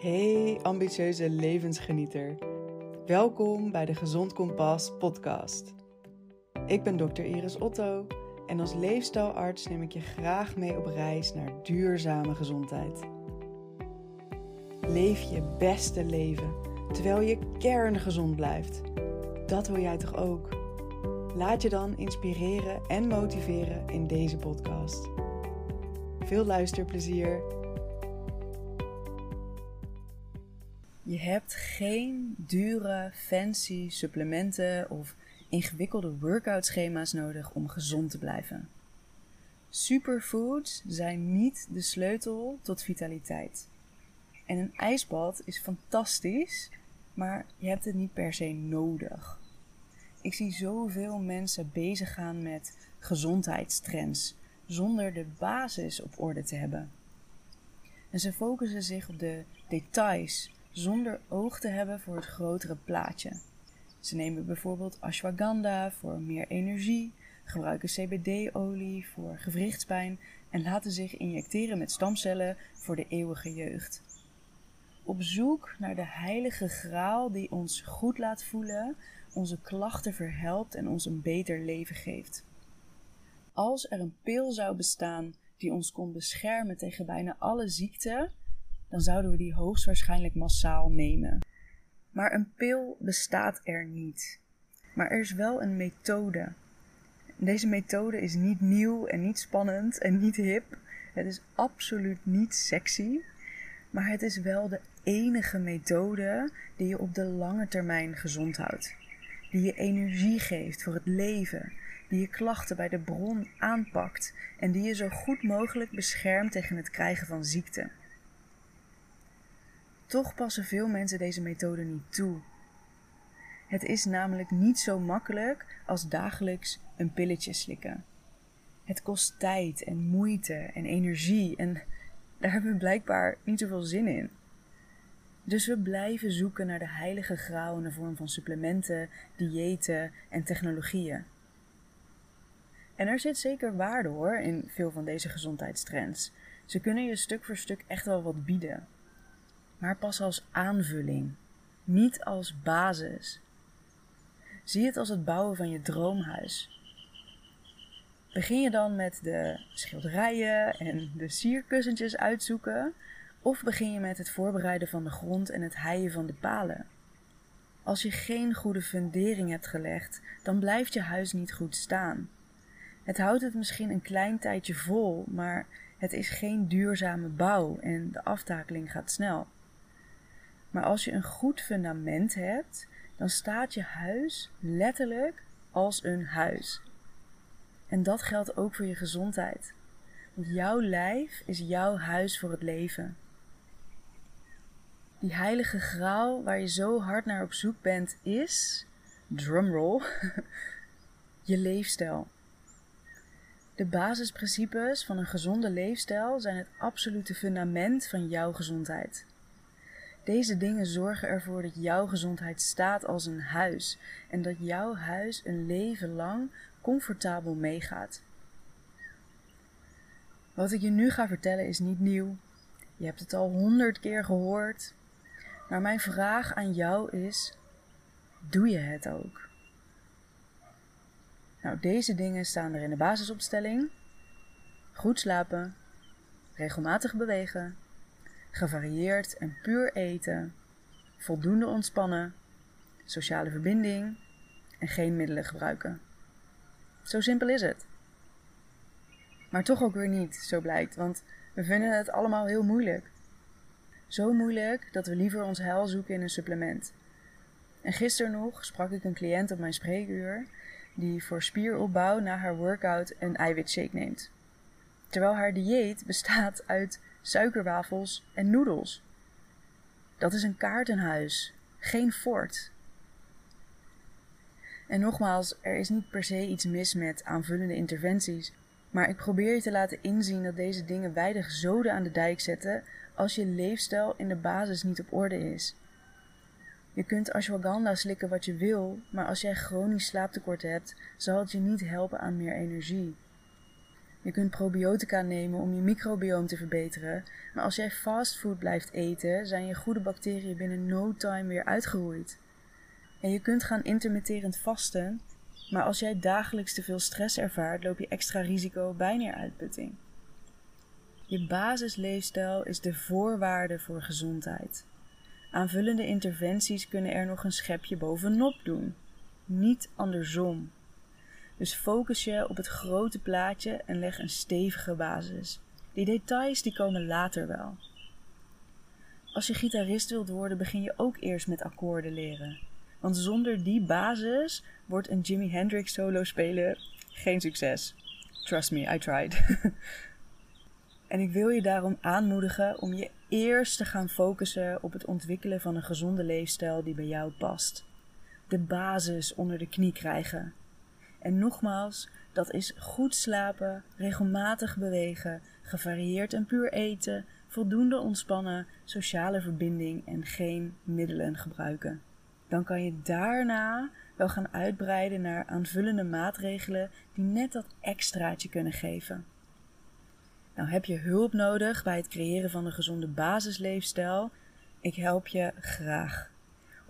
Hey ambitieuze levensgenieter. Welkom bij de Gezond Kompas podcast. Ik ben dokter Iris Otto en als leefstijlarts neem ik je graag mee op reis naar duurzame gezondheid. Leef je beste leven terwijl je kerngezond blijft. Dat wil jij toch ook? Laat je dan inspireren en motiveren in deze podcast. Veel luisterplezier. Je hebt geen dure, fancy supplementen of ingewikkelde workout schema's nodig om gezond te blijven. Superfoods zijn niet de sleutel tot vitaliteit. En een ijsbad is fantastisch, maar je hebt het niet per se nodig. Ik zie zoveel mensen bezig gaan met gezondheidstrends zonder de basis op orde te hebben. En ze focussen zich op de details zonder oog te hebben voor het grotere plaatje. Ze nemen bijvoorbeeld ashwagandha voor meer energie, gebruiken CBD-olie voor gewrichtspijn en laten zich injecteren met stamcellen voor de eeuwige jeugd. Op zoek naar de heilige graal die ons goed laat voelen, onze klachten verhelpt en ons een beter leven geeft. Als er een pil zou bestaan die ons kon beschermen tegen bijna alle ziekten, dan zouden we die hoogstwaarschijnlijk massaal nemen. Maar een pil bestaat er niet. Maar er is wel een methode. Deze methode is niet nieuw en niet spannend en niet hip. Het is absoluut niet sexy. Maar het is wel de enige methode die je op de lange termijn gezond houdt. Die je energie geeft voor het leven. Die je klachten bij de bron aanpakt en die je zo goed mogelijk beschermt tegen het krijgen van ziekte. Toch passen veel mensen deze methode niet toe. Het is namelijk niet zo makkelijk als dagelijks een pilletje slikken. Het kost tijd en moeite en energie en daar hebben we blijkbaar niet zoveel zin in. Dus we blijven zoeken naar de heilige graal in de vorm van supplementen, diëten en technologieën. En er zit zeker waarde hoor in veel van deze gezondheidstrends. Ze kunnen je stuk voor stuk echt wel wat bieden maar pas als aanvulling, niet als basis. Zie het als het bouwen van je droomhuis. Begin je dan met de schilderijen en de sierkussentjes uitzoeken, of begin je met het voorbereiden van de grond en het heien van de palen? Als je geen goede fundering hebt gelegd, dan blijft je huis niet goed staan. Het houdt het misschien een klein tijdje vol, maar het is geen duurzame bouw en de aftakeling gaat snel. Maar als je een goed fundament hebt, dan staat je huis letterlijk als een huis. En dat geldt ook voor je gezondheid. Want jouw lijf is jouw huis voor het leven. Die heilige graal waar je zo hard naar op zoek bent is, drumroll, je leefstijl. De basisprincipes van een gezonde leefstijl zijn het absolute fundament van jouw gezondheid. Deze dingen zorgen ervoor dat jouw gezondheid staat als een huis en dat jouw huis een leven lang comfortabel meegaat. Wat ik je nu ga vertellen is niet nieuw. Je hebt het al honderd keer gehoord. Maar mijn vraag aan jou is: doe je het ook? Nou, deze dingen staan er in de basisopstelling: goed slapen, regelmatig bewegen, gevarieerd en puur eten, voldoende ontspannen, sociale verbinding en geen middelen gebruiken. Zo simpel is het. Maar toch ook weer niet, zo blijkt, want we vinden het allemaal heel moeilijk. Zo moeilijk dat we liever ons heil zoeken in een supplement. En gisteren nog sprak ik een cliënt op mijn spreekuur die voor spieropbouw na haar workout een eiwitshake neemt. Terwijl haar dieet bestaat uit suikerwafels en noedels. Dat is een kaartenhuis, geen fort. En nogmaals, er is niet per se iets mis met aanvullende interventies, maar ik probeer je te laten inzien dat deze dingen weinig zoden aan de dijk zetten als je leefstijl in de basis niet op orde is. Je kunt ashwagandha slikken wat je wil, maar als jij chronisch slaaptekort hebt, zal het je niet helpen aan meer energie. Je kunt probiotica nemen om je microbioom te verbeteren, maar als jij fastfood blijft eten, zijn je goede bacteriën binnen no time weer uitgeroeid. En je kunt gaan intermitterend vasten, maar als jij dagelijks te veel stress ervaart, loop je extra risico op bijnieruitputting. Je basisleefstijl is de voorwaarde voor gezondheid. Aanvullende interventies kunnen er nog een schepje bovenop doen, niet andersom. Dus focus je op het grote plaatje en leg een stevige basis. Die details die komen later wel. Als je gitarist wilt worden, begin je ook eerst met akkoorden leren. Want zonder die basis wordt een Jimi Hendrix solo spelen geen succes. Trust me, I tried. en ik wil je daarom aanmoedigen om je eerst te gaan focussen op het ontwikkelen van een gezonde leefstijl die bij jou past. De basis onder de knie krijgen. En nogmaals, dat is goed slapen, regelmatig bewegen, gevarieerd en puur eten, voldoende ontspannen, sociale verbinding en geen middelen gebruiken. Dan kan je daarna wel gaan uitbreiden naar aanvullende maatregelen die net dat extraatje kunnen geven. Nou, heb je hulp nodig bij het creëren van een gezonde basisleefstijl? Ik help je graag.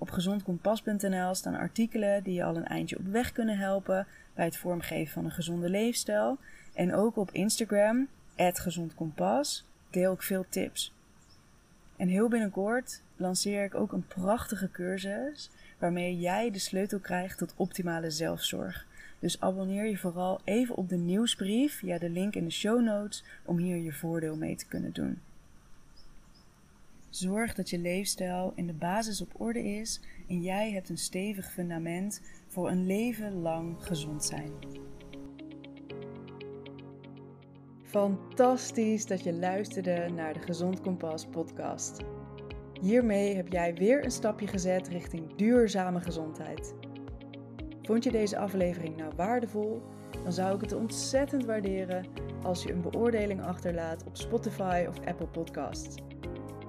Op gezondkompas.nl staan artikelen die je al een eindje op weg kunnen helpen bij het vormgeven van een gezonde leefstijl. En ook op Instagram, gezondkompas, deel ik veel tips. En heel binnenkort lanceer ik ook een prachtige cursus waarmee jij de sleutel krijgt tot optimale zelfzorg. Dus abonneer je vooral even op de nieuwsbrief via de link in de show notes om hier je voordeel mee te kunnen doen. Zorg dat je leefstijl in de basis op orde is en jij hebt een stevig fundament voor een leven lang gezond zijn. Fantastisch dat je luisterde naar de Gezond Kompas podcast. Hiermee heb jij weer een stapje gezet richting duurzame gezondheid. Vond je deze aflevering nou waardevol? Dan zou ik het ontzettend waarderen als je een beoordeling achterlaat op Spotify of Apple Podcasts.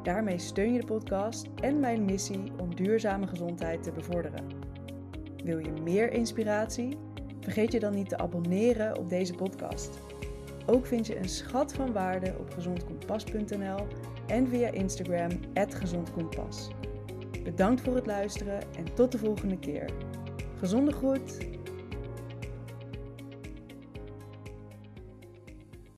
Daarmee steun je de podcast en mijn missie om duurzame gezondheid te bevorderen. Wil je meer inspiratie? Vergeet je dan niet te abonneren op deze podcast. Ook vind je een schat van waarde op gezondkompas.nl en via Instagram @gezondkompas. Bedankt voor het luisteren en tot de volgende keer. Gezonde groet.